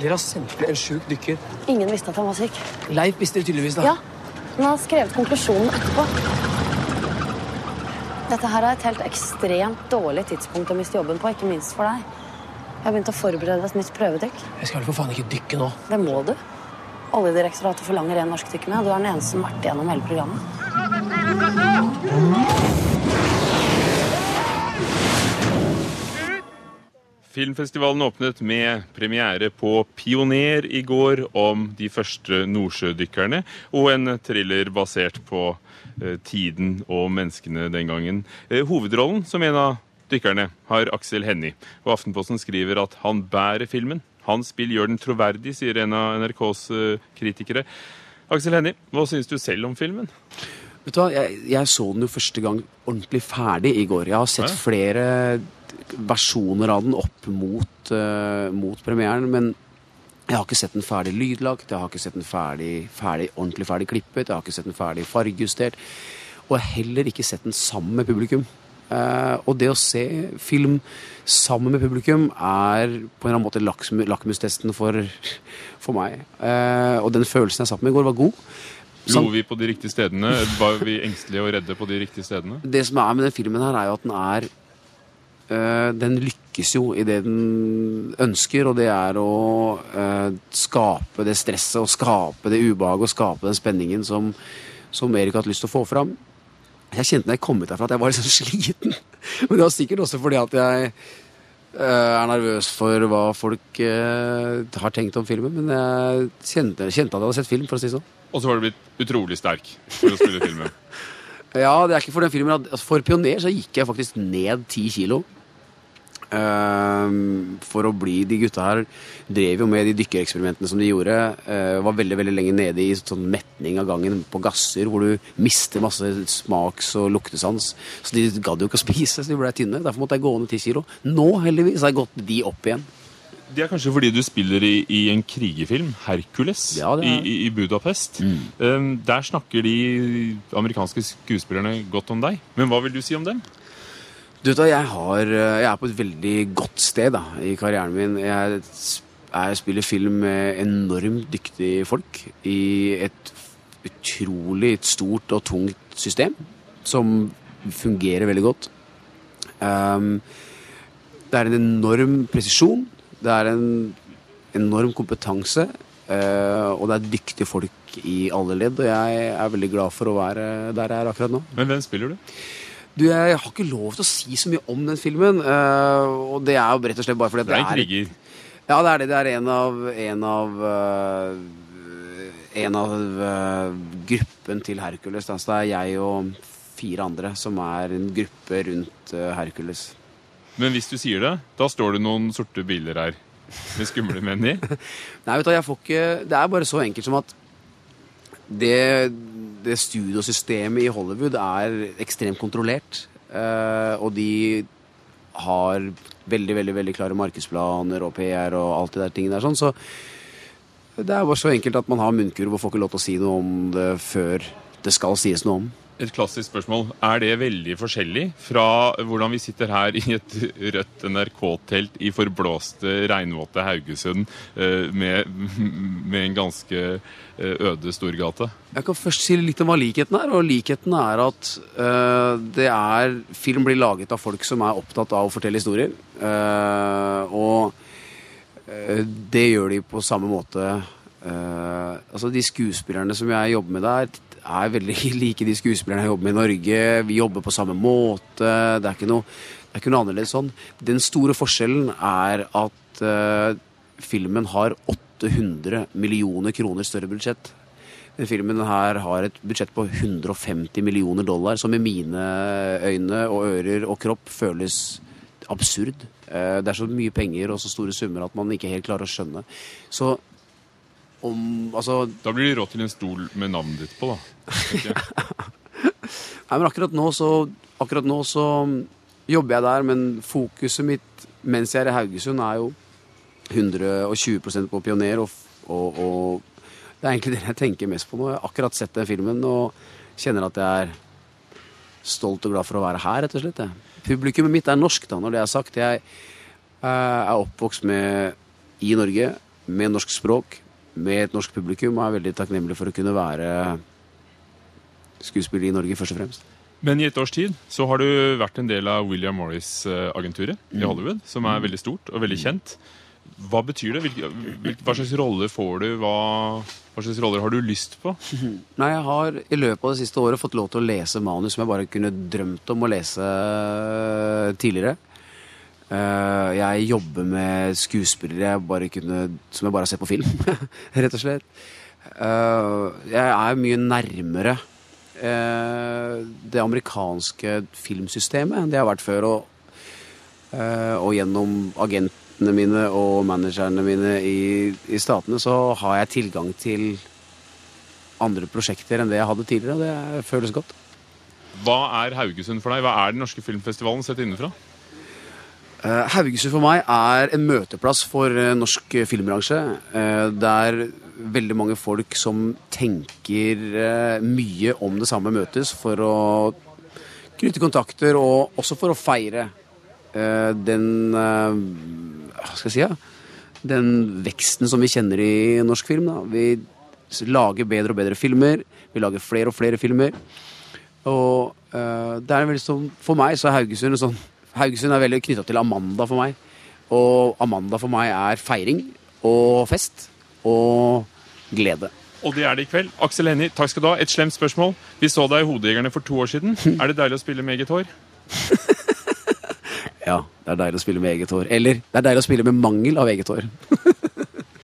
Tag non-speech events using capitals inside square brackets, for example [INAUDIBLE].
Dere har sendt med en sjuk dykker. Ingen visste at han var syk. Leif visste det tydeligvis, da. Ja, men han har skrevet konklusjonen etterpå. Dette her er et helt ekstremt dårlig tidspunkt å miste jobben på, ikke minst for deg. Jeg har begynt å forberede et nytt prøvedykk. Jeg skal vel for faen ikke dykke nå. Det må du. Oljedirektoratet forlanger en norsk dykk med, og du er den eneste som har vært igjennom hele programmet. Filmfestivalen åpnet med premiere på Pioner i går om de første nordsjødykkerne, og en thriller basert på eh, tiden og menneskene den gangen. Eh, hovedrollen som en av dykkerne har Aksel Hennie, og Aftenposten skriver at han bærer filmen. Hans spill gjør den troverdig, sier en av NRKs eh, kritikere. Aksel Hennie, hva syns du selv om filmen? Vet du hva, jeg, jeg så den jo første gang ordentlig ferdig i går. Jeg har sett flere versjoner av den opp mot, uh, mot premieren, men jeg har ikke sett den ferdig lydlagt, jeg har ikke sett den ferdig, ferdig, ordentlig ferdig klippet, jeg har ikke sett den ferdig fargejustert, og jeg har heller ikke sett den sammen med publikum. Uh, og det å se film sammen med publikum er på en eller annen måte lakmustesten for, for meg. Uh, og den følelsen jeg satt med i går, var god. Lo vi på de riktige stedene? Var vi engstelige og redde på de riktige stedene? det som er med den filmen her, er jo at den er øh, Den lykkes jo i det den ønsker, og det er å øh, skape det stresset og skape det ubehaget og skape den spenningen som, som Erik har hatt lyst til å få fram. Jeg kjente når jeg kom ut derfra at jeg var litt sånn [LAUGHS] sliten. Men det var sikkert også fordi at jeg er nervøs for hva folk øh, har tenkt om filmen. Men jeg kjente, kjente at jeg hadde sett film, for å si det sånn. Og så var du blitt utrolig sterk for å spille filmen. [LAUGHS] Ja, det er ikke for den filmen. at- Altså for Pioner så gikk jeg faktisk ned ti kilo. Ehm, for å bli De gutta her drev jo med de dykkereksperimentene som de gjorde. eh, var veldig veldig lenge nede i sånn metning av gangen på gasser, hvor du mister masse smaks- og luktesans. Så de gadd jo ikke å [LAUGHS] spise, så de ble tynne. Derfor måtte jeg gå ned ti kilo. Nå heldigvis har jeg gått de opp igjen. Det er kanskje fordi du spiller i, i en krigerfilm, 'Hercules', Ja, i, i, Budapest. Budapest. Um, der snakker de amerikanske skuespillerne godt om deg. Men hva vil du si om dem? Du vet da, jeg, har, eh, jeg er på et veldig godt sted da, i karrieren min. Jeg, jeg spiller film med enormt dyktige folk i et utrolig stort og tungt system som fungerer veldig godt. Um, det er en enorm presisjon. Det er en enorm kompetanse. Uh, og det er dyktige folk i alle ledd. Og jeg er veldig glad for å være der jeg er akkurat nå. Men hvem spiller du? Du, jeg har ikke lov til å si så mye om den filmen. Uh, og det er jo rett og slett bare fordi at Det er en kriger. Ja, det er det. Det er en av En av, uh, en av uh, gruppen til Hercules. Da. Så det er jeg og fire andre som er en gruppe rundt Hercules. Men hvis du sier det, da står det noen sorte biler her med skumle menn i. [LAUGHS] Nei, vet du, jeg får ikke Det er bare så enkelt som at det, det studiosystemet i Hollywood er ekstremt kontrollert. eh, og de har veldig, veldig veldig klare markedsplaner og PR og alt det der tingene der. sånn, Så det er bare så enkelt at man har munnkurv og får ikke lov til å si noe om det før det skal sies noe om. Et klassisk spørsmål. Er det veldig forskjellig fra hvordan vi sitter her i et rødt NRK-telt i forblåste, regnvåte Haugesund eh, med, med en ganske eh, øde Storgate? Jeg kan først si litt om hva likheten er. Og likheten er at det er Film blir laget av folk som er opptatt av å fortelle historier. Eh, og det gjør de på samme måte. Altså De skuespillerne som jeg jobber med der, er veldig [LAUGHS] like de skuespillerne jeg jobber med i Norge. Vi jobber på samme måte. Det er ikke noe, er ikke noe annerledes sånn. Den store forskjellen er at uh, filmen har 800 millioner kroner større budsjett. Den filmen her har et budsjett på 150 millioner dollar, som i mine øyne og ører og kropp føles absurd. Eh, Det er så mye penger og så store summer at man ikke helt klarer å skjønne. Så om Altså Da blir de råd til en stol med navnet ditt på, da. [LAUGHS] Nei, men akkurat nå så, akkurat nå så jobber jeg der, men fokuset mitt mens jeg er i Haugesund, er jo 120% på Pioner, og, og, og det er egentlig det jeg tenker mest på nå. Jeg har akkurat sett den filmen og kjenner at jeg er stolt og glad for å være her, rett og slett. Publikummet mitt er norsk, da, når det er sagt. Jeg eh, er oppvokst med i Norge, med norsk språk, med et norsk publikum, og er veldig takknemlig for å kunne være skuespiller i Norge, først og fremst. Men i et års tid så har du vært en del av William Morris-agenturet i Hollywood, som er veldig stort og veldig kjent. Hva betyr det? Hva slags roller får du? Hva, hva slags roller har du lyst på? [LAUGHS] Nei, jeg har i løpet av det siste året fått lov til å lese manus som jeg bare kunne drømt om å lese tidligere. Eh, Jeg jobber med skuespillere jeg kunne, som jeg bare har sett på film, [LAUGHS] rett og slett. Eh, Jeg er mye nærmere eh, det amerikanske filmsystemet enn det jeg har vært før. Og, og gjennom agentene mine og managerne mine i, i statene så har jeg tilgang til andre prosjekter enn det jeg hadde tidligere. og Det føles godt. Hva er Haugesund for deg? Hva er den norske filmfestivalen sett innenfra? Eh, Haugesund for meg er en møteplass for eh, norsk eh, filmbransje. Der er veldig mange folk som tenker mye om det samme møtes for å knytte kontakter, og også for å feire den Hva skal jeg si? Ja? Den veksten som vi kjenner i norsk film. Da. Vi lager bedre og bedre filmer. Vi lager flere og flere filmer. Og det er veldig sånn For meg så er Haugesund en sånn Haugesund er veldig knytta til Amanda for meg. Og Amanda for meg er feiring og fest og glede. Og det er det i kveld. Aksel Hennie, takk skal du ha. Et slemt spørsmål. Vi så deg i Hodejegerne for to år siden. Er det deilig å spille med eget hår? [LAUGHS] Ja, det er deilig å spille med eget hår. Eller det er deilig å spille med mangel av eget hår. [LAUGHS]